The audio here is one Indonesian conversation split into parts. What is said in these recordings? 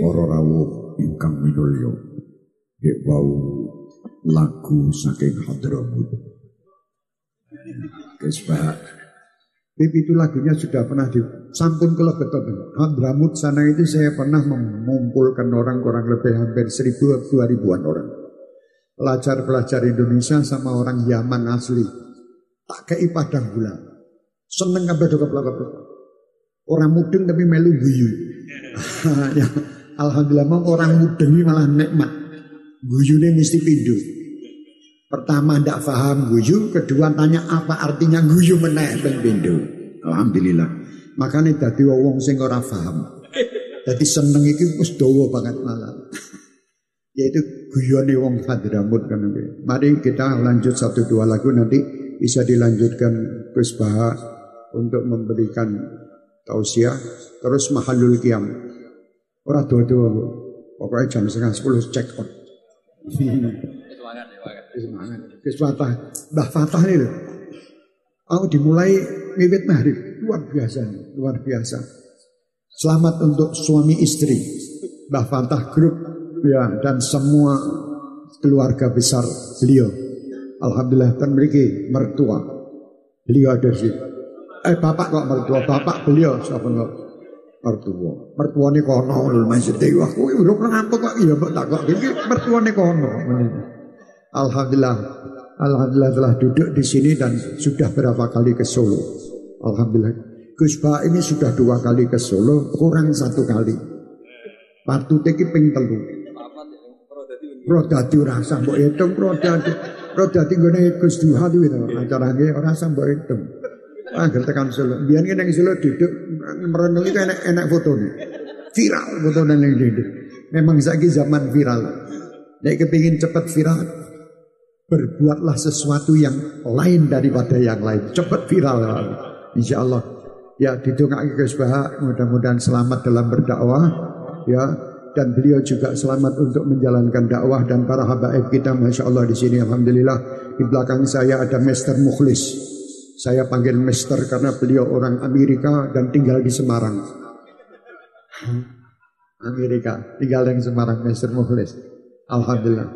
para rawuh ingkang minulya. Dek wau lagu saking Hadramut. Bib itu lagunya sudah pernah di sampun kalau betul Hadramut sana itu saya pernah mengumpulkan orang kurang lebih hampir seribu dua ribuan orang. Pelajar-pelajar Indonesia sama orang Yaman asli. Tak kei padang bulan. Seneng kabeh do keplok Orang mudeng tapi melu guyu. ya, alhamdulillah mau orang mudeng malah nikmat. Guyune mesti pindu. Pertama ndak paham guyu, kedua tanya apa artinya guyu meneh ben pindu. Alhamdulillah. Makanya dadi wong sing ora paham. Jadi seneng iki wis dawa banget malah. Yaitu guyone wong Hadramut kan. Mari kita lanjut satu dua lagu nanti bisa dilanjutkan Gus untuk memberikan tausiah terus mahalul kiam. Ora dua-dua. Pokoknya jam setengah sepuluh check out. Semangat. Gus Fatah, Mbah Fatah ini loh. Aku dimulai wiwit maghrib. Luar biasa luar biasa. Selamat untuk suami istri. Mbah Fatah Group ya dan semua keluarga besar beliau. Alhamdulillah dan memiliki mertua. Beliau ada sih. Eh bapak kok mertua, bapak beliau enggak? Mertua. Mertua ini kono lho maksudnya. Wah, udah kenapa kok iya mbak tak kok iki mertua ini kono. Alhamdulillah. Alhamdulillah telah duduk di sini dan sudah berapa kali ke Solo. Alhamdulillah. Gus ini sudah dua kali ke Solo, kurang satu kali. Patu teki ping telu. Roda di rasa mbok roda di roda di gue Gus Duha itu itu acara gue orang mbok hitung. Angger tekan Solo. Biar kita Solo duduk merenung itu enak enak foto nih. Viral foto dan yang duduk. Memang lagi zaman viral. Nek kepingin cepat viral, berbuatlah sesuatu yang lain daripada yang lain. Cepat viral. Insya Allah. Ya didongak Gus Baha mudah-mudahan selamat dalam berdakwah. Ya dan beliau juga selamat untuk menjalankan dakwah dan para habaib kita Masya Allah di sini Alhamdulillah di belakang saya ada Master Mukhlis saya panggil Master karena beliau orang Amerika dan tinggal di Semarang. Amerika tinggal di Semarang Master Mukhlis Alhamdulillah.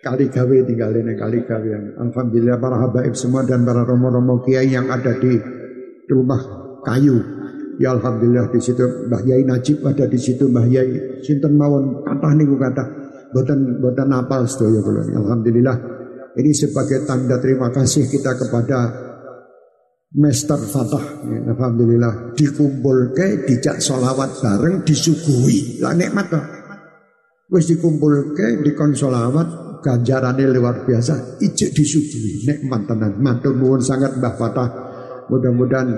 Kali gawe tinggal di kali gawe. Alhamdulillah para habaib semua dan para romo-romo kiai yang ada di rumah kayu. Ya alhamdulillah di situ Mbah Yai Najib ada di situ. Mbah Yai sinten mawon? Kathah niku kathah. Boten boten kula. Alhamdulillah. Ini sebagai tanda terima kasih kita kepada Master Fatah. Ya, alhamdulillah dikumpulke dijak solawat bareng disuguhi. Lah nikmat toh. Wis dikumpulke dikon solawat ganjarannya luar biasa ijek disuguhi nikmat tenan matur nuwun sangat Mbah Fatah mudah-mudahan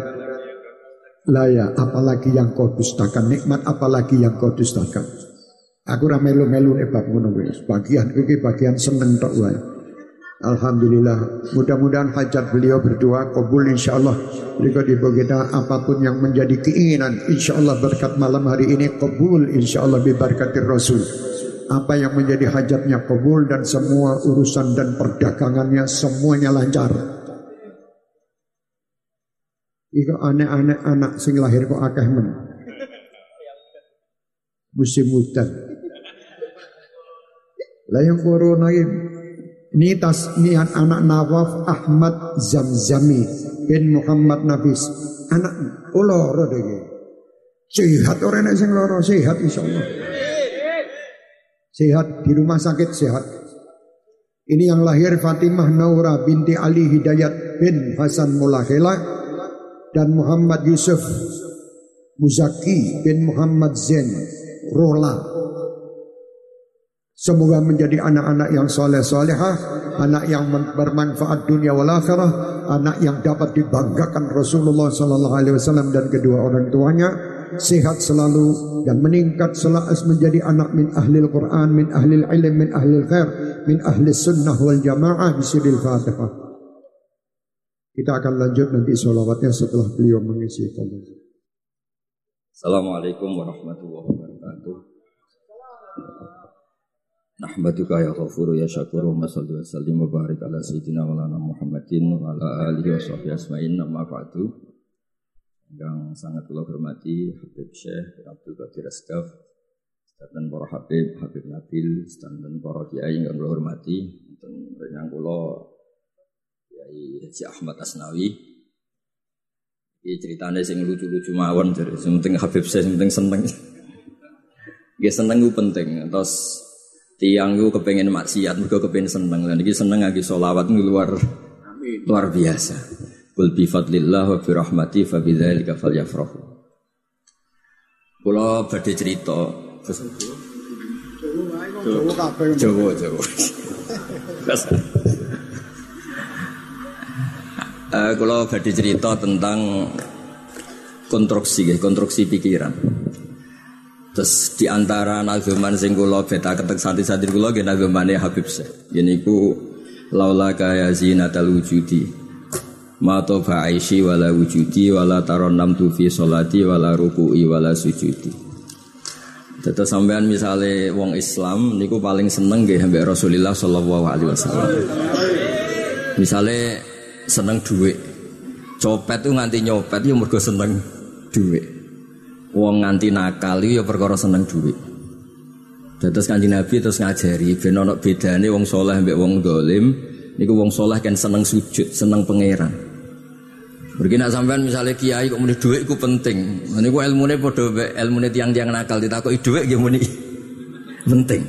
lah ya, apalagi yang kau dustakan nikmat, apalagi yang kau dustakan. Aku ora melu-melu nek. Bagian iki bagian seneng tok wae. Alhamdulillah. Mudah-mudahan hajat beliau berdua kabul insyaallah. Jika di kita apa pun yang menjadi keinginan insyaallah berkat malam hari ini kabul insyaallah bi barakatir Rasul. Apa yang menjadi hajatnya kabul dan semua urusan dan perdagangannya semuanya lancar. Iko anak-anak anak sing lahir kok akeh men. Musim hujan. Lah yang corona ini tas niat anak Nawaf Ahmad Zamzami bin Muhammad Nabis. Anak ulo roda Sehat orang yang sing loro sehat insyaallah. Sehat di rumah sakit sehat. Ini yang lahir Fatimah Naura binti Ali Hidayat bin Hasan Mulahela dan Muhammad Yusuf Muzaki bin Muhammad Zain Rola. Semoga menjadi anak-anak yang soleh solehah, anak yang bermanfaat dunia wal akhirah, anak yang dapat dibanggakan Rasulullah Sallallahu Alaihi Wasallam dan kedua orang tuanya, sehat selalu dan meningkat selalu menjadi anak min ahli Quran, min ahli ilm, min ahli khair, min ahli sunnah wal jamaah bisiril fatihah. Kita akan lanjut nanti sholawatnya setelah beliau mengisi komentar. Assalamualaikum warahmatullahi wabarakatuh. Nahmaduka ya ghafuru ya syakuru wa salli wa sallim wa barik ala sayyidina wa lana Muhammadin wa ala alihi wa sahbihi asma'in nama ba'du. Yang sangat kula hormati Habib Syekh Abdul Qadir Asgaf dan para Habib, Habib Nabil, dan para kiai yang kula hormati, dan renyang kula Kiai Haji Ahmad Asnawi. Ini ceritanya sing lucu-lucu mawon jadi penting Habib sing penting seneng. Dia seneng itu penting. Terus tiang itu kepengen maksiat, mereka kepengen seneng. Dan ini seneng lagi solawat luar luar biasa. Kul bi fadlillah wa bi rahmati fa bidzalika falyafrahu. Kula badhe cerita Jawa Jawa. Uh, kalau badhe cerita tentang konstruksi, konstruksi pikiran. Terus di antara nazuman sing kula beta ketek santri-santri kula nggih nazumane Habib Syekh. Yen iku laula kaya zinatal wujudi. Ma toba aishi wala wujudi wala taron tu fi solati wala ruku'i wala sujudi. Tetap sampean misalnya wong Islam niku paling seneng nggih ambek Rasulullah sallallahu alaihi wasallam. Misalnya seneng duit. Copet tuh nganti nyopet ya mergo seneng duit. Wong nganti nakal ya perkara seneng duit. Terus kanji Nabi terus ngajari ben ana bedane wong soleh mbek wong dolim niku wong soleh kan seneng sujud, seneng pangeran. Mergi nak sampean misalnya kiai kok muni dhuwit iku penting. Niku ilmune padha ilmune tiang-tiang nakal ditakoki dhuwit nggih muni penting.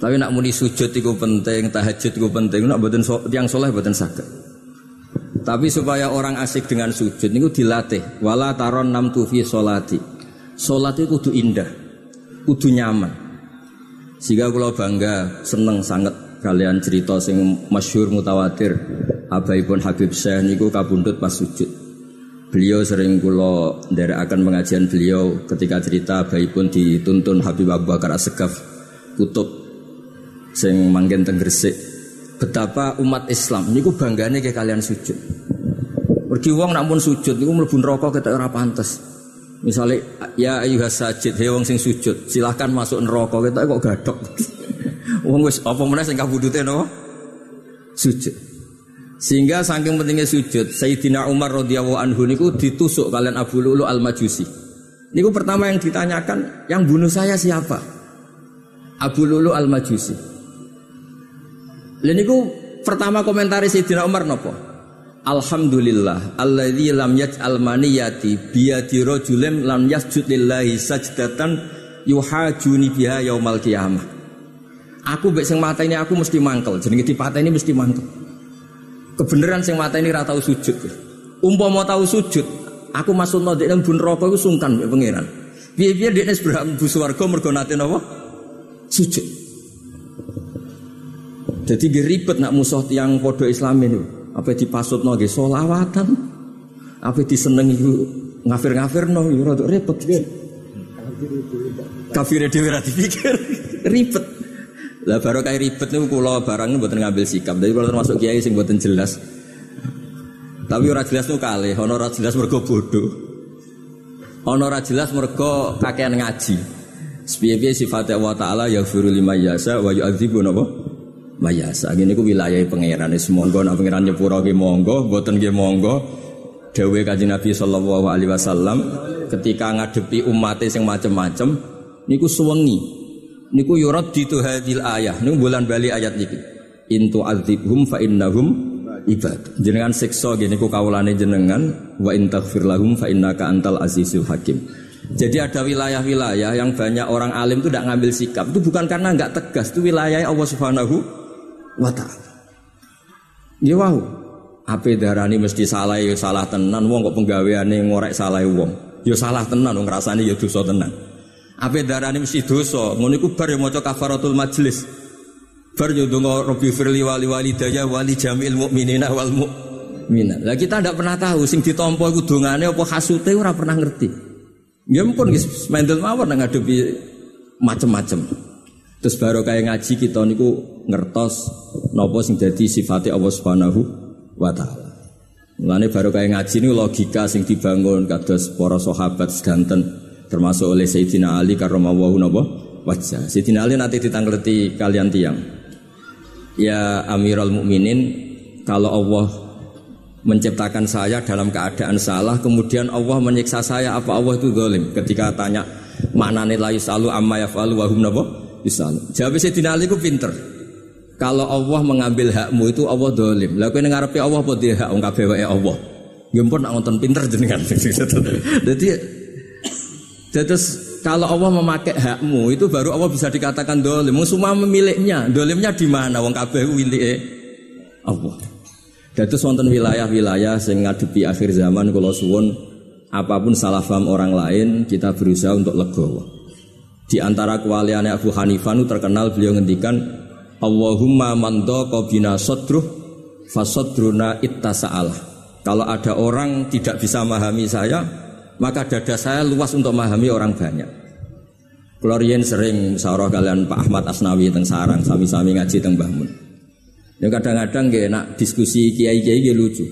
Tapi nak muni sujud iku penting, tahajud iku penting, nak mboten so, tiang soleh mboten saged. Tapi supaya orang asik dengan sujud niku dilatih. Wala taron nam tufi solati. Solat itu kudu indah, kudu nyaman. Sehingga kalau bangga, seneng sangat kalian cerita sing masyhur mutawatir. Abaipun Habib Syekh niku kabundut pas sujud. Beliau sering kulo dari akan pengajian beliau ketika cerita abaipun dituntun Habib Abu Bakar Asegaf kutub sing manggen teng betapa umat Islam niku banggane ke kalian sujud. Mergi wong nak pun sujud niku mlebu neraka ketok ora pantes. Misalnya ya ayuha sajid he wong sing sujud, silahkan masuk neraka ketok kok gadok. wong wis apa meneh sing kabudute napa? Sujud. Sehingga saking pentingnya sujud, Sayyidina Umar radhiyallahu anhu niku ditusuk kalian Abu Lulu al-Majusi. Niku pertama yang ditanyakan, yang bunuh saya siapa? Abu Lulu al-Majusi. Lalu niku pertama komentari Sayyidina Umar nopo? Alhamdulillah alladzi lam yaj'al maniyati biyadi rajulin lam yasjud lillahi sajdatan yuhajuni biha yaumal qiyamah. Aku mbek sing ini aku mesti mangkel, jenenge ini mesti mangkel. Kebenaran sing mata ini ratau sujud. Umpama tahu sujud, aku masuk no dekne bun rokok iku sungkan mbek pangeran. Piye-piye dekne seberang bu swarga mergo nate napa? Sujud. Jadi gak ribet nak musuh tiang podo Islam ini. Apa dipasut no solawatan, apa disenengi ngafir-ngafir no, ya rada repot. Kafir dhewe ra dipikir, ribet. Lah baru kayak ribet nih kulo barang buat ngambil sikap. Jadi kalau termasuk kiai sing buatan jelas. Tapi ora jelas tuh kali, ono ora jelas mergo bodoh. Ono ora jelas mergo kakean ngaji. Sepiye-piye sifatnya Allah Ta'ala ya firu lima yasa wa yu'adzibu? Mayasa. Gini ku wilayah pangeran monggo nak pangeran nyepuro monggo, boten ki monggo. Dewe kaji Nabi Shallallahu Alaihi Wasallam ketika ngadepi umat yang macem-macem, niku suwengi, niku yurat di hadil ayah, niku bulan bali ayat niki. Intu azibhum fa innahum ibad. Jenengan siksa gini ku kaulane jenengan wa intaghfir lahum fa innaka antal azizul hakim. Jadi ada wilayah-wilayah yang banyak orang alim itu tidak ngambil sikap. Itu bukan karena nggak tegas, itu wilayah Allah Subhanahu wa ta'ala. Ya wow. Ape darani mesti salah ya salah tenan wong kok penggaweane ngorek salah wong. Ya salah tenan wong ngrasani ya dosa tenan. Ape darani mesti dosa, ngono iku bar ya maca kafaratul majlis. Bar yo donga Rabbi firli wali walidayya wali jamil mukminina wal mukminat. Lah kita ndak pernah tahu sing ditampa iku dongane apa hasute ora pernah ngerti. Ya ampun guys, mendel mawon ngadepi macem-macem. Terus baru kayak ngaji kita niku ngertos nopo sing jadi sifatnya Allah Subhanahu wa taala. Mulane baru kayak ngaji ini logika sing dibangun kados para sahabat sedanten termasuk oleh Sayyidina Ali karramallahu napa wajah. Sayyidina Ali nanti ditanggleti kalian tiang. Ya Amirul Mukminin kalau Allah menciptakan saya dalam keadaan salah kemudian Allah menyiksa saya apa Allah itu zalim ketika tanya Maknane la yusalu amma yafalu wa hum? Yusalu. Jawab Sayyidina Ali ku pinter. Kalau Allah mengambil hakmu itu Allah dolim. Lah kowe ngarepe Allah apa dia hak wong wae Allah. Ya pun nak ngonton pinter jenengan. Jadi terus kalau Allah memakai hakmu itu baru Allah bisa dikatakan dolim. Semua memiliknya. Dolimnya di mana? Wong kabeh milik Allah. Dados wonten wilayah-wilayah sing ngadepi akhir zaman kula suwun apa pun salah paham orang lain kita berusaha untuk legowo. Di antara kewaliannya Abu Hanifah itu terkenal beliau ngendikan Allahumma bina sodruh fasodruna ittasa'alah. Kalau ada orang tidak bisa memahami saya, maka dada saya luas untuk memahami orang banyak. Klorien sering musyawarah kalian Pak Ahmad Asnawi teng sarang sami-sami ngaji teng Mbah Ya kadang-kadang gak nak diskusi kiai-kiai gak lucu.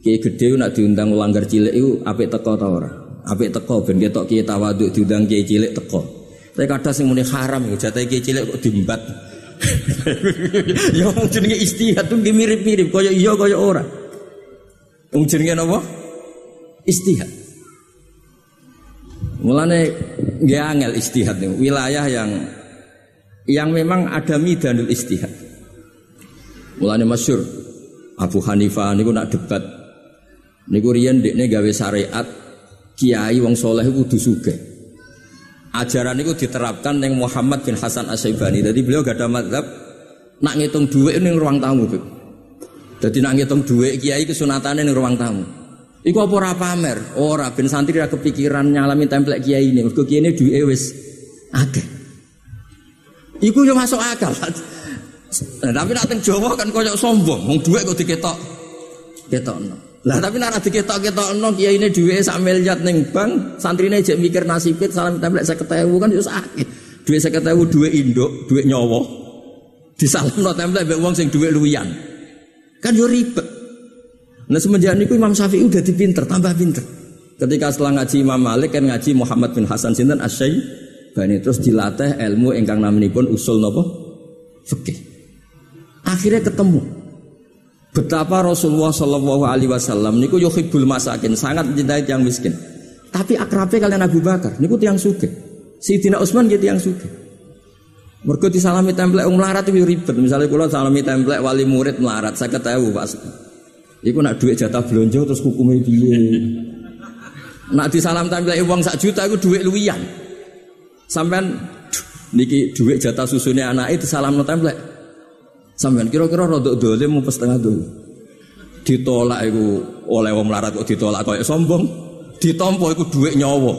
Kiai gede nak diundang ulanggar cilik itu apik teko ta ora? Apik teko ben ketok kiai tawaduk diundang kiai cilik teko. Tapi kadang sing muni haram ya jatah kiai cilik kok dimbat. ya wong jenenge istihad tuh mirip-mirip kaya iya kaya ora. Wong jenenge napa? Istihad. Mulane nggih angel istihad wilayah yang yang memang ada midanul istihad. Mulane masyur Abu Hanifah niku nak debat. Niku riyen dekne gawe syariat kiai wong soleh kudu sugih. Ajaran niku diterapkan yang Muhammad bin Hasan Asy-Syaibani. Jadi beliau gak ada madhab nak ngitung duit ning ruang tamu. Jadi nak ngitung duit kiai kesunatane ning ruang tamu. Iku apa ora pamer? Ora ben santri ra kepikiran nyalami template kiai ini. Mergo kiai ini duwe wis akeh. Iku yo masuk akal. Nah, tapi nak teng Jawa kan koyok sombong, wong dhuwit kok diketok. Ketokno. Lah tapi nak diketok-ketokno kiyaine dhuwit sak miliar ning bank, santrine jek mikir nasibit salam templek 50.000 kan yo sakit. Dhuwit 50.000 dhuwit induk, dhuwit nyawa. Disalamno templek mbek wong sing dhuwit luwian. Kan yo ribet. Nah semenjak niku Imam Syafi'i udah dipinter, tambah pinter. Ketika setelah ngaji Imam Malik kan ngaji Muhammad bin Hasan sinten Asyai Bani terus dilatih ilmu ingkang namanipun usul nopo fikih. Akhirnya ketemu. Betapa Rasulullah Shallallahu Alaihi Wasallam niku yuhibbul masakin sangat mencintai yang miskin. Tapi akrabnya kalian Abu Bakar niku tiang suge. Sayyidina Utsman gitu tiang suge. Mergo disalami template wong melarat itu ribet. Misalnya kula salami template wali murid melarat, saya ketahui Pak. Iku nak duit jatah belanja terus hukumnya piye? Nak disalam template uang sak juta iku duit luwian. Sampean niki duit jatah susunya anak itu salam no. Sampean kira-kira rodok dolim mau setengah dolim. Ditolak itu oleh wong melarat kok ditolak kayak sombong. Ditompo itu duit nyawa.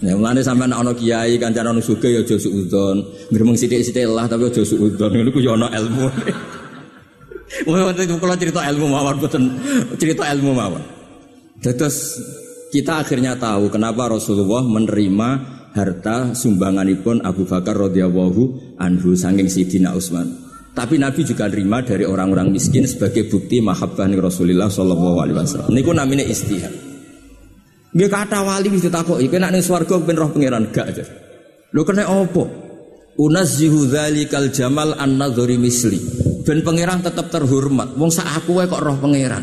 Ya mulane sampean ana kiai kancan ana sugih ya aja suudzon. Gremeng sithik-sithik lah tapi aja suudzon. Ngono ku ya ana ilmu. Wah, kalau cerita ilmu mawon boten cerita ilmu mawon. Terus kita akhirnya tahu kenapa Rasulullah menerima harta sumbanganipun Abu Bakar radhiyallahu anhu saking Sidina Utsman. Tapi Nabi juga terima dari orang-orang miskin sebagai bukti mahabbah Rasulullah sallallahu alaihi wasallam. Niku namanya istihad. Nggih kata wali ditakoki, kowe nek ning swarga ben roh pangeran gak aja. Lho kena opo? Unazzihu dzalikal jamal an nadzuri misli. Ben pangeran tetap terhormat. Wong sak aku kok roh pangeran.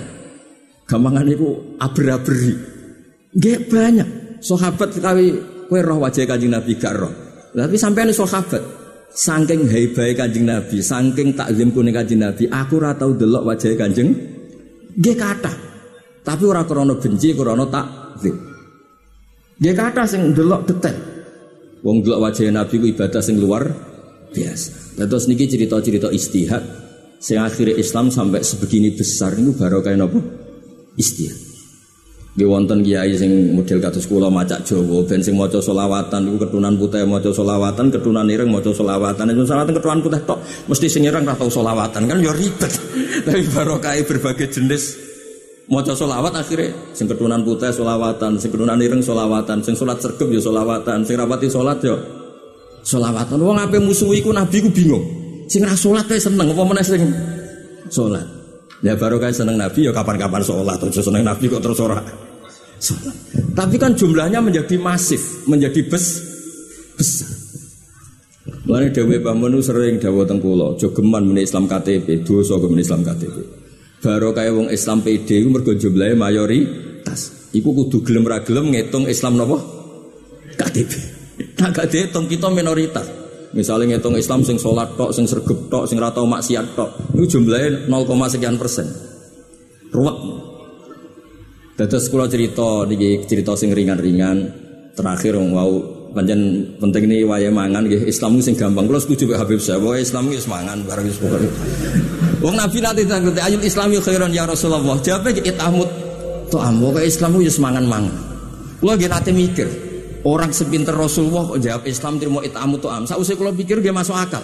Gampangan iku aber-aberi. Nggih banyak sahabat sekali Kue roh wajah kanjeng Nabi gak roh. Tapi sampai nih sahabat, saking hebai kanjeng Nabi, saking takzim kuning kanjeng Nabi, aku ratau delok wajah kanjeng, gak kata. Tapi orang krono benci, krono takzim. Gak kata sing delok detail. Wong delok wajah Nabi ku ibadah sing luar biasa. Terus niki cerita-cerita istihad, sing akhirnya Islam sampai sebegini besar ini baru kayak nopo istihad. Di wonten kiai sing model kados kula macak Jawa ben sing maca selawatan iku ketunan putih maca selawatan, ketunan ireng maca selawatan. Nek selawatan ketunan putih tok mesti sing ireng ora tau selawatan kan ya ribet. Tapi barokah berbagai jenis maca selawat akhirnya sing ketunan putih selawatan, sing ketunan ireng selawatan, sing salat sergep ya selawatan, sing rapati salat ya selawatan. Wong ape musuhi iku nabi ku bingung. Sing ra salat seneng apa meneh sing salat. Ya baru kayak seneng Nabi ya kapan-kapan sholat terus seneng Nabi kok terus ora. Tapi kan jumlahnya menjadi masif, menjadi bes besar. Mulane Dewi Bamunu sering dawa tengkulo, jogeman meni Islam KTP, dosa ke Islam KTP. Baru kayak wong Islam PD itu mergo jumlahnya mayori minoritas. Iku kudu gelem ra ngitung Islam napa? KTP. Nah gak dihitung kita minoritas. Misalnya ngitung Islam sing sholat tok, sing sergep tok, sing ratau maksiat tok, itu jumlahnya 0, sekian persen. Ruwet. Terus kalau cerita, niki cerita sing ringan-ringan, terakhir mau panjen penting nih waya mangan gitu. Islam sing gampang. Kalau setuju Pak Habib saya, bahwa Islam itu semangan barang itu pokoknya. Wong Nabi nanti takut ayat Islam itu khairan ya Rasulullah. Jawabnya itamut tuh amu kayak Islam itu semangan mangan. Kalau gak nanti mikir, orang sepinter Rasulullah kok jawab Islam terima itamu tuh am. Sausai kalau pikir dia masuk akal.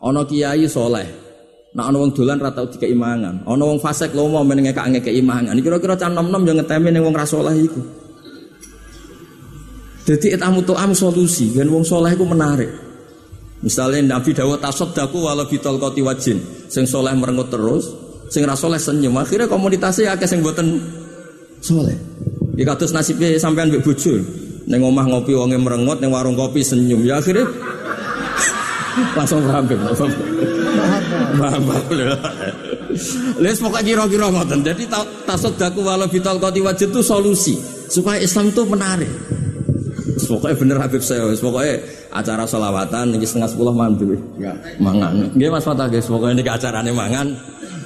Ono kiai soleh, Nah ono wong dolan rata tiga imangan. Ono wong fasik lomo menenge kak ngeke imangan. Kira-kira cah nom-nom yang ngetemi ning wong ra saleh iku. Jadi etamu am solusi, dan wong soleh itu menarik. Misalnya Nabi Dawud tasoddaku walau bitol koti wajin, sing soleh merengut terus, sing rasoleh senyum. Akhirnya komunitasnya akeh sing buatan soleh. Ya kados nasibnya sampean mbek bojo. Neng omah ngopi wonge merengut, neng warung kopi senyum. Ya akhirnya langsung paham paham. Paham. Les pokoknya kira-kira ngoten. Jadi tasoddaku walau bitol koti wajin itu solusi supaya Islam itu menarik. Pokoknya bener Habib saya, pokoknya acara solawatan ini setengah sepuluh mantu, ya. mangan. Dia mas Fatah guys, pokoknya ini acaranya mangan.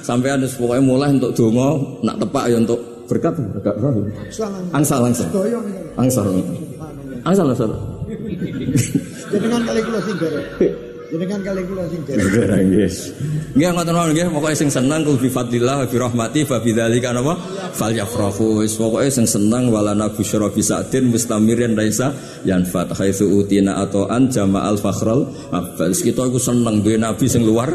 Sampai ada pokoknya mulai untuk dongo, nak tepak ya untuk berkat, berkat. Angsal, angsal, angsal, angsal, angsal. Jangan kali closing Jenengan kali kula sing dereng. Nggih. Nggih ngoten mawon nggih, pokoke sing seneng ku bi fadlillah wa bi rahmati fa bidzalika napa? Falyafrahu. Wis pokoke sing seneng walana busyra bi sa'din mustamirin laisa yanfat haitsu utina atau an jama'al fakhral. Afal kita iku seneng duwe nabi sing luar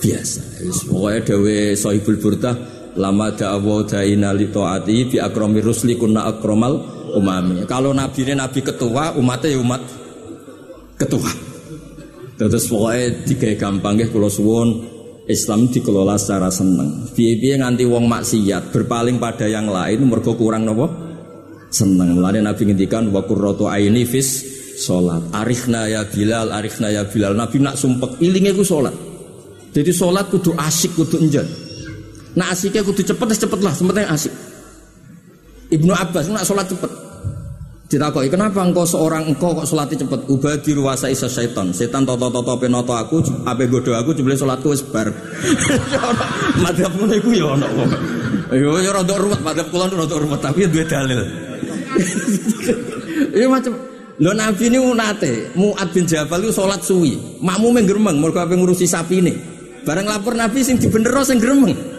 biasa. Wis pokoke dhewe Sahibul Burdah lama da'awa da'ina li ta'ati bi akrami rusli kunna akramal umami. Kalau nabi ini nabi ketua, umatnya ya umat ketua. Terus pokoknya tiga gampang ya kalau suwon Islam dikelola secara seneng. Biaya nganti wong maksiat berpaling pada yang lain mergo kurang nopo seneng. Mulane Nabi ngendikan wa qurratu aini fis salat. Arifna ya Bilal, arifna ya Bilal. Nabi nak sumpek ilinge ku salat. Jadi salat kudu asik, kudu enjen. Nah asiknya kudu cepet, cepet lah, sementing asik. Ibnu Abbas nak salat cepet. Ditakoki, kenapa engkau seorang engkau kok sholat cepet? Ubadir wasa isa setan. Setan toto toto penoto aku, ape godo aku, jumlah sholatku wis bar. Madhab ngono iku ya ono. Yo ya rada ruwet, madhab kula rada ruwet, tapi dua dalil. Iya macam Lho Nabi ini nate, Mu'ad bin Jabal itu sholat suwi. Makmu menggeremeng, mereka apa ngurusi sapi ini. Bareng lapor Nabi sing dibendero sing geremeng.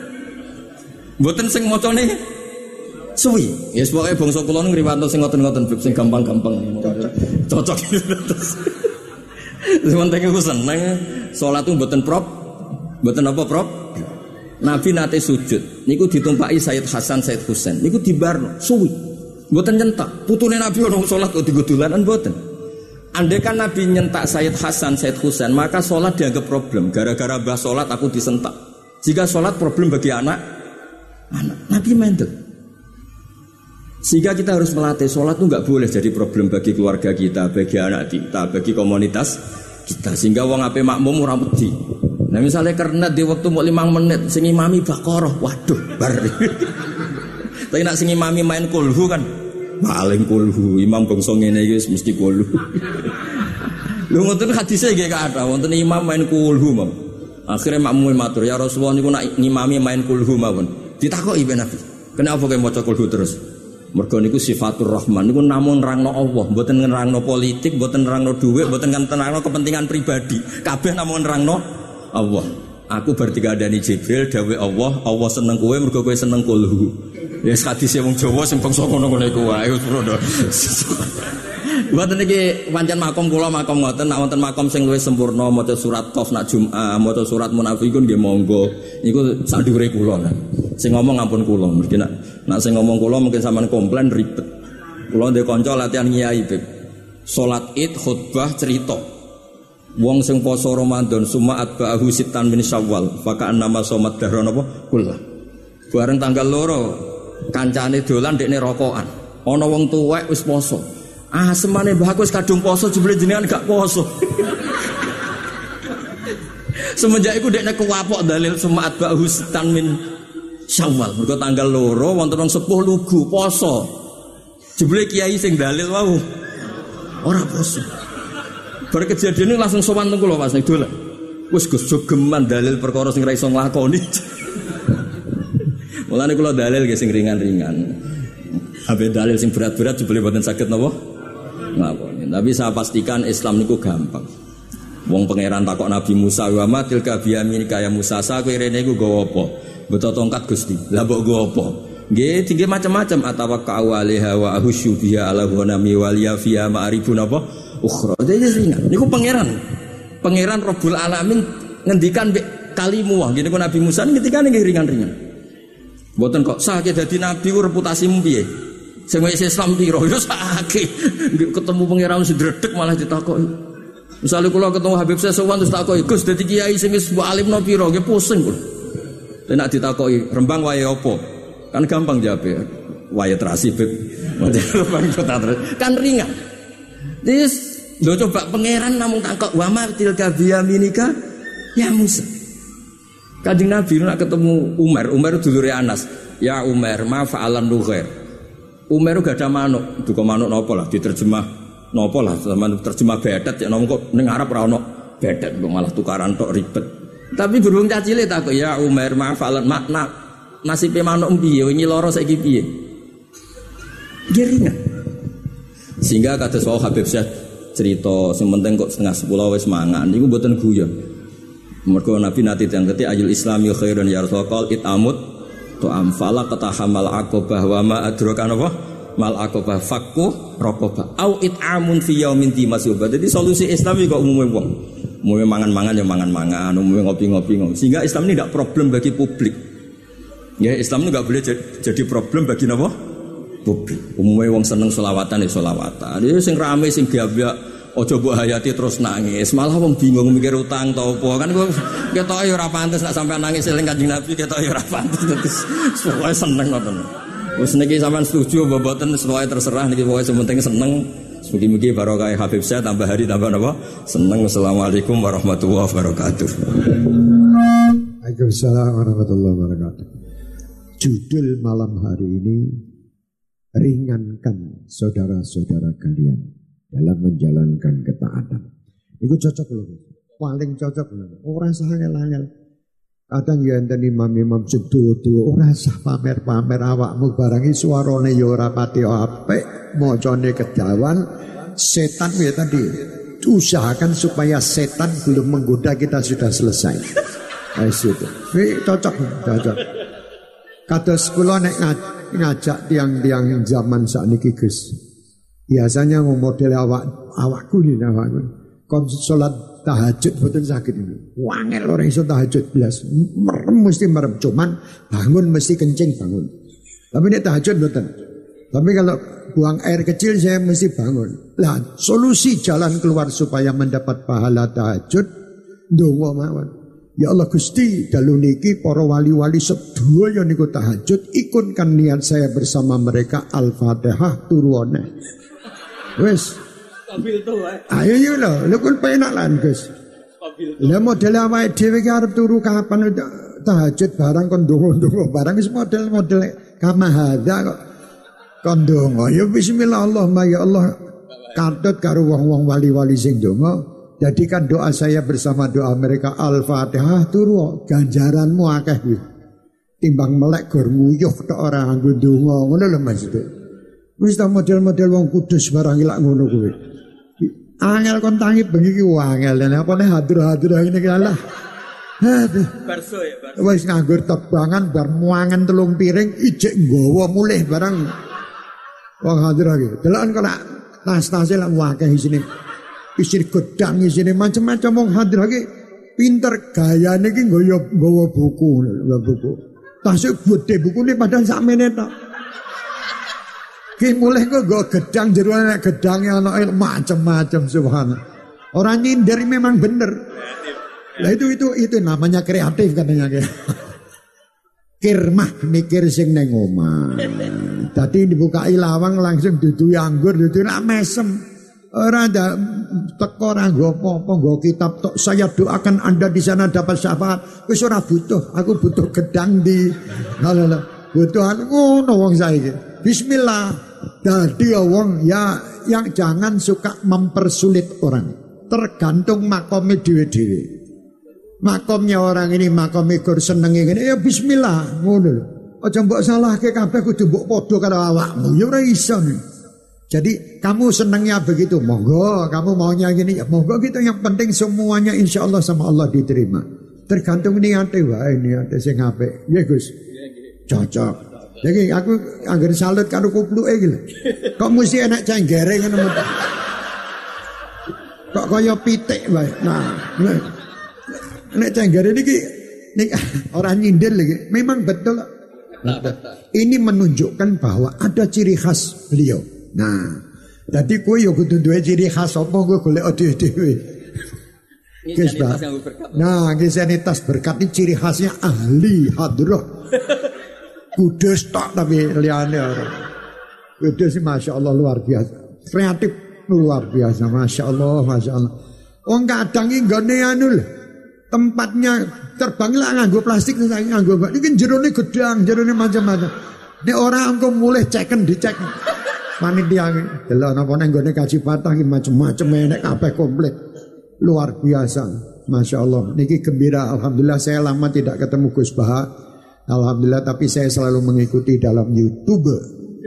Mboten sing mocone suwi. Ya yes, pokoknya bangsa kula ngriwanto sing ngoten-ngoten bib sing gampang-gampang. Cocok. Sementara aku seneng salat tuh mboten prop. Mboten apa prop? Nabi nate sujud niku ditumpaki Sayyid Hasan Sayyid Husain niku dibarno suwi. Mboten nyentak. Putune Nabi orang salat kok digo dolanan mboten. Andai kan Nabi nyentak Sayyid Hasan, Sayyid Husain, maka sholat dianggap problem. Gara-gara bah sholat aku disentak. Jika sholat problem bagi anak, anak Nabi mendel. Sehingga kita harus melatih sholat itu nggak boleh jadi problem bagi keluarga kita, bagi anak kita, bagi komunitas kita. Sehingga wong ape makmum ora wedi. Nah misalnya karena di waktu mau lima menit, sing imami bakoroh, waduh, bar. Tapi nak sing imami main kulhu kan, paling kulhu. Imam bangsa ngene iki mesti kulhu. Lu ngoten hadisnya gak ada, wonten imam main kulhu mam. Akhirnya makmum matur, ya Rasulullah niku nak ngimami main kulhu mawon. Ditakoki ben Nabi. Kenapa kowe maca kulhu terus? Mergo niku sifatur rahman niku namun nerangno Allah, mboten nerangno politik, mboten nerangno dhuwit, mboten nerangno kepentingan pribadi. Kabeh namun nerangno Allah. Aku bertiga ada Jibril dawe Allah, Allah seneng kowe mergo kowe seneng kulhu. Ya hadis wong Jawa sing bangsa ngono-ngono iku wae Mboten iki pancen makom kula makom ngoten nek wonten makom sing luwih sempurna maca surat Qaf nak Jumat, maca surat Munafikun nggih monggo. Niku sak dhuwure kula. Sing ngomong ampun kula, mesti nak nak sing ngomong kula mungkin sampean komplain ribet. Kula ndek kanca latihan nyai, Beb. Salat Id khutbah cerita. Wong sing poso Ramadan summa atba'ahu sitan min Syawal, faka nama somat dahron apa? Kula. Bareng tanggal loro kancane dolan dekne rokokan. Ana wong tuwek wis poso. Ah semane mbah aku kadung poso jebule jenengan gak poso. Semenjak iku dekne kuwapok dalil semat bahu setan min Syawal. Mergo tanggal loro wonten wong sepuh lugu poso. Jebule kiai sing dalil wau. Ora poso. Bar kejadian langsung sowan teng kula Mas dolan. Wis Gus jogeman dalil perkara sing ra iso nglakoni. Mulane kula dalil ge sing ringan-ringan. Habe dalil sing berat-berat jebule mboten saged napa? Nglakoni. Tapi saya pastikan Islam niku gampang. Wong pangeran takok Nabi Musa wa ma tilka biyaminika ya Musa sa kowe rene iku nggawa apa? Betul tongkat Gusti. Lah mbok nggawa apa? Nggih, tinggi macam-macam atawakka alaiha wa ahusyu biha ala ghanami waliya fiha ma'rifun apa? Ukhra. Jadi ringan. Niku pangeran. Pangeran Rabbul Alamin ngendikan kalimu wah. Gini Nabi Musa ketika nggih ringan-ringan. Mboten kok sakit dadi nabi reputasimu piye? Sing wis Islam piro? Ya sakit. Ketemu pangeran sedredeg malah ditakoki. Misalnya kalau ketemu Habib saya sowan terus takoki, Gus dadi kiai sing wis alim no piro? Nggih pusing kula. Nek ditakoki, rembang wae apa? Kan gampang jawab ya. Wae terasi beb. Kan ringan. Dis, lo coba pangeran namun takok wama tilka biyaminika ya Musa. Kanjeng Nabi nak ketemu Umar, Umar dulure Anas. Ya Umar, ma fa'alan nughair. Umar gak ada manuk, duka manuk nopo lah diterjemah nopo lah sama terjemah bedet ya nopo kok Arab ra ono bedet malah tukaran tok ribet. Tapi berhubung cacile takut ya Umar ma fa'alan makna nasibe manuk piye wingi lara saiki piye. Geringan. Sehingga kata soal Habib Syekh cerita sing penting kok setengah sepuluh wis mangan niku mboten guyon. Mergo Nabi nanti yang ketik ayul islami khairun ya Rasulullah it amut to amfala katahamal akobah wa ma adraka apa mal akobah fakku rokobah au it amun fi yaumin dimasuba. Jadi solusi Islam kok umumnya wong. Umumnya mangan-mangan ya mangan-mangan, umumnya ngopi-ngopi ngopi. Sehingga Islam ini tidak problem bagi publik. Ya Islam ini nggak boleh jadi problem bagi apa? Publik. Umumnya wong seneng solawatan ya solawatan. Dia sing rame sing gabya ojo mbok hayati terus nangis. Malah wong bingung mikir utang tau apa. Kan kok ketok ya ora pantes nak sampai nangis eling Kanjeng Nabi ketok ya ora pantes. Terus pokoke seneng ngoten. Wis niki sampean setuju apa mboten terserah niki pokoke sementing seneng. Mugi-mugi barokah Habib saya tambah hari tambah apa? Seneng. Assalamualaikum warahmatullahi wabarakatuh. Waalaikumsalam warahmatullahi wabarakatuh. Judul malam hari ini ringankan saudara-saudara kalian dalam menjalankan ketaatan. Itu cocok loh. Paling cocok loh. Orang sahangel-angel. Kadang ya enten imam-imam sing tuwa ora sah pamer-pamer awakmu barangi suarane ya ora pati apik, kejawan. Setan ya tadi usahakan supaya setan belum menggoda kita sudah selesai. Nah, itu. cocok, cocok. Kados kula nek ngajak tiang-tiang zaman sakniki Gus. Biasanya model awak awakku ini awakku. Kon salat tahajud boten sakit ini. Wangel orang iso tahajud belas. Merem mesti merem cuman bangun mesti kencing bangun. Tapi nek tahajud boten. Tapi kalau buang air kecil saya mesti bangun. Lah solusi jalan keluar supaya mendapat pahala tahajud ndonga mawon. Ya Allah Gusti dalu niki para wali-wali sedaya niku tahajud ikunkan niat saya bersama mereka Al-Fatihah turune. Wes. Ayo yo lho, lho kun penak lan Gus. Lah model awake dhewe ki arep turu kapan tahajud barang kon ndonga-ndonga barang wis model-model kamahada kok. Kon ndonga. Ya bismillah Allahumma ya Allah. Katut karo wong-wong wali-wali sing ndonga. Jadikan doa saya bersama doa mereka. Al-Fatihah turu ganjaranmu akeh kuwi. Timbang melek gor nguyuh tok ora nganggo donga ngono lho Mas. Wis ta model-model wong kudus barang ilak ngono kuwi. Angel kon tangi bengi ki angel dan apa nih hadir-hadir ini kalah. Aduh. Barso ya, barso. Wis nganggur tebangan bar muangan telung piring ijek nggawa mulih barang. Wong hadir lagi. Delokan kok tas-tase lak wakeh isine isir gedang isine macam-macam wong hadir lagi pinter gaya iki nggawa nggawa buku nggawa buku tasik gede buku ini padahal sak menit tok Ki mulai kok gue gedang jero nek gedangnya anak macam-macam subhanallah. Orang nyindir memang bener. Lah itu itu itu namanya kreatif katanya. Kirmah mikir sing neng omah. Tadi dibuka lawang langsung dudu anggur dudu nak mesem. Ora ada teko ora nggo apa-apa nggo kitab tok saya doakan Anda di sana dapat syafaat. Wis ora butuh, aku butuh gedang di. Lha lha butuh ngono wong saiki. Bismillah. Dadi wong ya yang jangan suka mempersulit orang. Tergantung makomnya dhewe-dhewe. Makomnya orang ini makom gur senengi ngene ya bismillah ngono lho. Aja mbok salahke kabeh kudu mbok padha karo awakmu. Ya ora iso. Jadi kamu senangnya begitu, monggo. Kamu maunya gini, ya monggo gitu. Yang penting semuanya insya Allah sama Allah diterima. Tergantung niatnya, wah niatnya sing ngape. Ya Gus, cocok. Jadi aku agar salut karo kuplu eh gitu. Kok mesti enak cenggere kan Kok kaya pitik wae. Nah, enak cenggere niki nih orang nyindir lagi. Memang betul. Ini menunjukkan bahwa ada ciri khas beliau. Nah, jadi kue yo kudu duwe ciri khas apa kue golek dhewe-dhewe. Nah, gesenitas berkat ini ciri khasnya ahli hadroh. Kudus tak tapi liane orang. Kudus masya Allah luar biasa. Kreatif luar biasa, masya Allah, masya Allah. Wong kadang ini gak anu Tempatnya terbang lah nganggo plastik nganggo ini jerone gedang, jerone macam-macam. Ini orang engko mulai ceken dicek panitia delok napa nang gone kaji patah iki macam-macam enek kabeh komplit. Luar biasa. Masya Allah. Niki gembira. Alhamdulillah saya lama tidak ketemu Gus Baha. Alhamdulillah tapi saya selalu mengikuti dalam YouTube.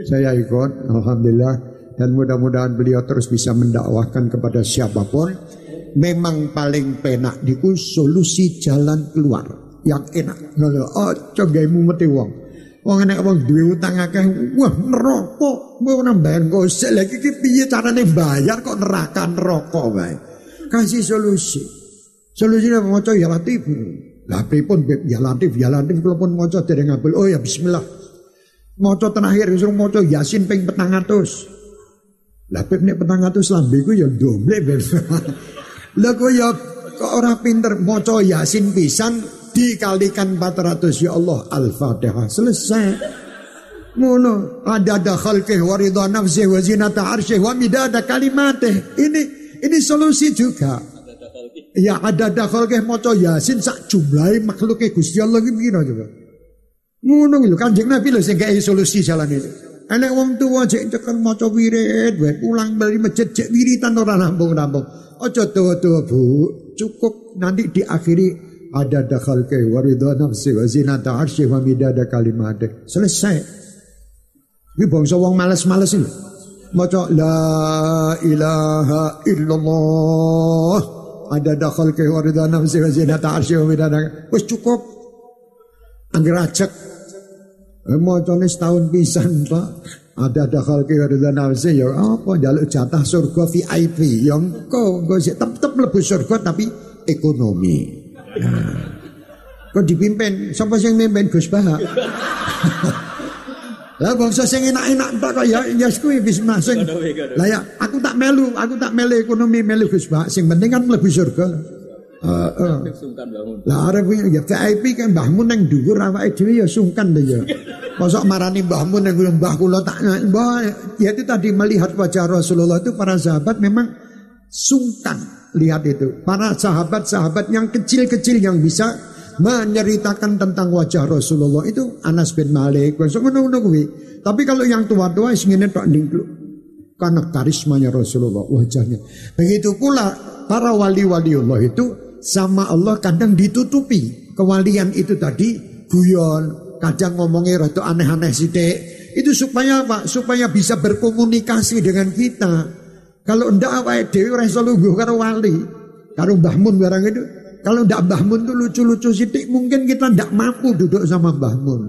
Saya ikut. Alhamdulillah. Dan mudah-mudahan beliau terus bisa mendakwahkan kepada siapa pun. Memang paling penak diku solusi jalan keluar yang enak. Oh, coba mati wong. Wong enek wong duwe utang akeh, wah neraka. Mau nambahan gosek lagi iki piye carane bayar kok neraka neraka wae. Kasih solusi. Solusinya maca ya latif. Lah pripun ya latif ya latif kula pun maca dereng ngabul. Oh ya bismillah. Maca terakhir suruh maca Yasin ping 400. Lah pip nek 400 lambe ku ya domble. Lah kok ya kok ora pinter maca Yasin pisan dikalikan 400 ya Allah Al-Fatihah selesai ngono ada ada khalqih wa ridha nafsih wa zinata arsyih wa midada ini ini solusi juga ya ada ada khalqih maca yasin sak jumlahe makhluke Gusti Allah iki pira coba ngono lho Kanjeng Nabi lho sing gawe solusi jalan itu Enek wong tua cek tekan maca wirid, wae pulang dari masjid cek wiritan ora rampung-rampung. Aja tuwa-tuwa Bu, cukup nanti diakhiri ada dakhal ke waridha nafsi wa zinata arsy wa midada kalimate. Selesai. Ini bangsa wong males-males ini. Maca la ilaha illallah. Ada dakhal ke waridha nafsi wa zinata arsy wa midada. Wis cukup. Angger ajak. Eh, Macane setahun pisan, Pak. Ada dakhal ke waridha nafsi ya apa jaluk jatah surga VIP. Yang kau engko tetep mlebu surga tapi ekonomi. Nah. Kok dipimpin? Siapa sing mimpin Gus Baha? Lah bangsa sing enak-enak tak kok ya ya kuwi wis masing. Lah ya aku tak melu, aku tak melu ekonomi melu Gus Baha. Sing penting kan mlebu surga. Heeh. Lah arep ya VIP kan mbahmu nang dhuwur awake dhewe ya sungkan deh ya. Mosok marani mbahmu nang mbah kula tak mbah ya itu tadi melihat wajah Rasulullah itu para sahabat memang sungkan Lihat itu. Para sahabat-sahabat yang kecil-kecil yang bisa menceritakan tentang wajah Rasulullah itu Anas bin Malik. Tapi kalau yang tua-tua ingin tak ningkluk. Karena karismanya Rasulullah wajahnya. Begitu pula para wali-wali Allah itu sama Allah kadang ditutupi. Kewalian itu tadi guyon, kadang ngomongnya rada aneh-aneh sidik. Itu supaya apa? Supaya bisa berkomunikasi dengan kita. Kalau ndak awake dhewe ora iso wali, karo Mbah Mun barang itu. Kalau ndak Mbah Mun tuh lucu-lucu sidik mungkin kita ndak mampu duduk sama Mbah Mun.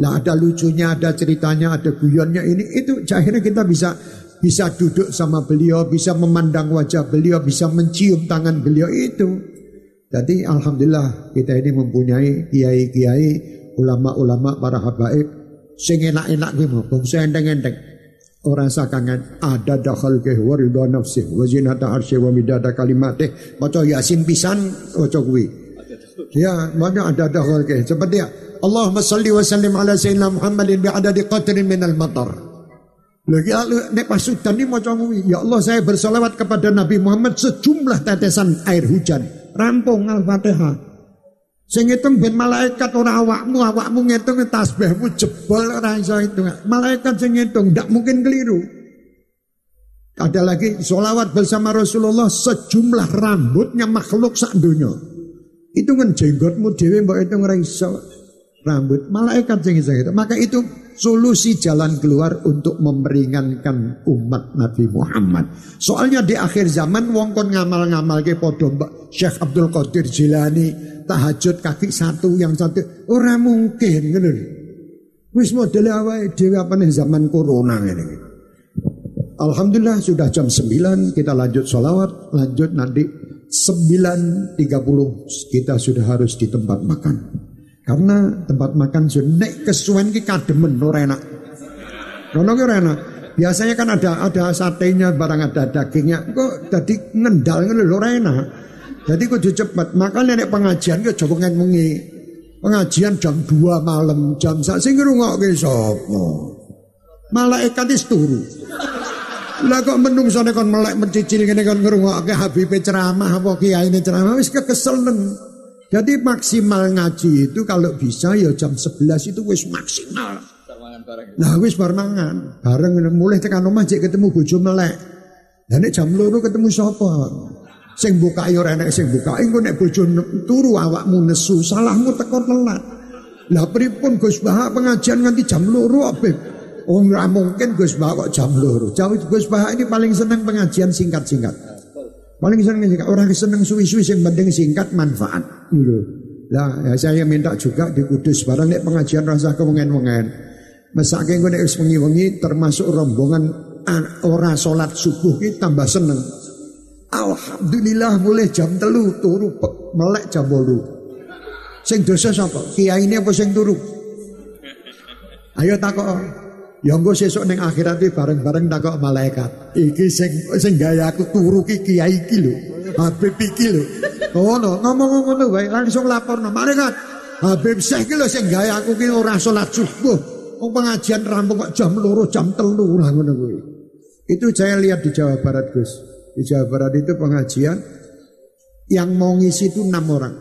Lah ada lucunya, ada ceritanya, ada guyonnya ini itu akhirnya kita bisa bisa duduk sama beliau, bisa memandang wajah beliau, bisa mencium tangan beliau itu. Jadi alhamdulillah kita ini mempunyai kiai-kiai, ulama-ulama para habaib sing enak-enak kuwi mung enteng-enteng. Orang sakangan ada dakhal ke warida nafsi wa zinata arsy wa midada kalimatih. Maca Yasin pisan maca kuwi. Ya, mana ada dakhal ke seperti ya. Allahumma salli wa sallim ala sayyidina Muhammadin bi adadi qatrin min al matar. Lagi lalu nek pasudan ini mau Ya Allah saya bersolawat kepada Nabi Muhammad sejumlah tetesan air hujan. Rampung Al-Fatihah. Sing ngitung ben malaikat ora awakmu, awakmu ngitung tasbihmu jebol ora iso itu. Malaikat sing ngitung ndak mungkin keliru. Ada lagi solawat bersama Rasulullah sejumlah rambutnya makhluk sak dunia. Itu kan jenggotmu dewe mbok itu iso rambut malaikat sing itu. Maka itu solusi jalan keluar untuk memeringankan umat Nabi Muhammad. Soalnya di akhir zaman wong kon ngamal-ngamal ke podo Mbak Syekh Abdul Qadir Jilani tahajud kaki satu yang satu ora mungkin ngono. Wis model awake dhewe apa nih zaman corona ini. Alhamdulillah sudah jam 9 kita lanjut sholawat lanjut nanti 9.30 kita sudah harus di tempat makan. Karena tempat makan nek kesuwen ki kademen ora enak. Rono ki ora enak. Biasanya kan ada ada satenya, barang ada dagingnya. Kok tadi ngendal ngono lho ora enak. Jadi kudu cepet. Makanya nek pengajian ki aja mengi. Pengajian jam 2 malam, jam sak sing ngrungokke sapa? Malaikat wis turu. Lah kok menungsone kon melek mencicil ngene kon ngrungokke Habib ceramah apa kiai ceramah wis kekeselen. Jadi maksimal ngaji itu kalau bisa ya jam 11 itu wis maksimal. Nah wis bar mangan, bareng mulai tekan omah jek ketemu bojo melek. Lah nek jam loro ketemu sapa? Sing buka yo ora enek sing buka. Engko nek bojo turu awakmu nesu, salahmu teko telat. Lah pripun Gus Bah pengajian nganti jam loro Habib? Oh nggak mungkin Gus Bah kok jam loro. Jauh Gus Bah ini paling senang pengajian singkat-singkat. Paling seneng singkat. Orang seneng suwi-suwi yang penting singkat manfaat. Gitu. Lah ya saya minta juga di Kudus barang nek pengajian rasa kewengen-wengen. Mesake engko nek wengi-wengi termasuk rombongan ora salat subuh ki tambah seneng. Alhamdulillah mulai jam telu turu melek jam bolu. Sing dosa sapa? Kiai ini apa sing turu? Ayo takok. Ya engko sesuk ning akhirat iki bareng-bareng takok malaikat. Iki sing sing gawe aku turu ki kiai iki. Habib iki lho. Ngono, ngomong ngono wae langsung laporno malaikat. Habib Syekh iki lho gawe aku ki ora salat subuh. Wong pengajian rampung kok jam loro jam telu lah ngono kuwi. Itu saya lihat di Jawa Barat Gus. Di Jawa Barat itu pengajian yang mau ngisi itu enam orang.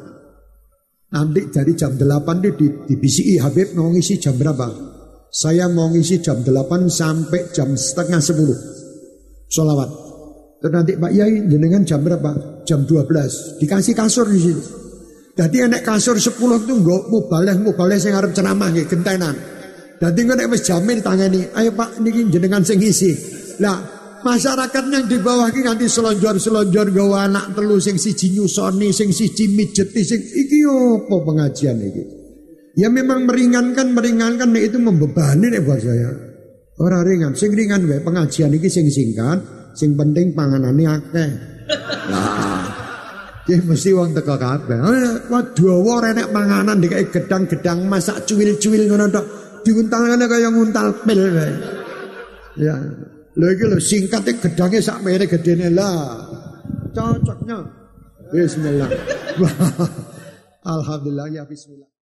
Nanti dari jam 8 di, di, di BCI Habib mau ngisi jam berapa? Saya mau ngisi jam 8 sampai jam setengah 10. Solawat. Terus nanti Pak Yai jenengan jam berapa? Jam 12. Dikasih kasur di situ. Jadi enek kasur 10 itu enggak mubaleh mubaleh sing arep ceramah nggih gentenan. Engko nek wis jamin tangani, ayo Pak niki jenengan sing ngisi. Lah masyarakat yang di bawah iki nganti selonjor-selonjor gawa anak telu sing siji nyusoni, sing siji mijeti, sing iki opo pengajian iki? Ya memang meringankan, meringankan nah itu membebani nih buat saya. Orang ringan, sing ringan wae pengajian ini sing singkat, sing penting panganane akeh. Lah, Ki mesti wong teko kabeh. Wah dawa renek panganan dikai gedang-gedang masak cuwil-cuwil ngono tok. Diuntalane kaya nguntal pil wae. Ya. Lho iki lho singkate gedange sak mere gedene lah. Cocoknya. Bismillah. Alhamdulillah ya bismillah.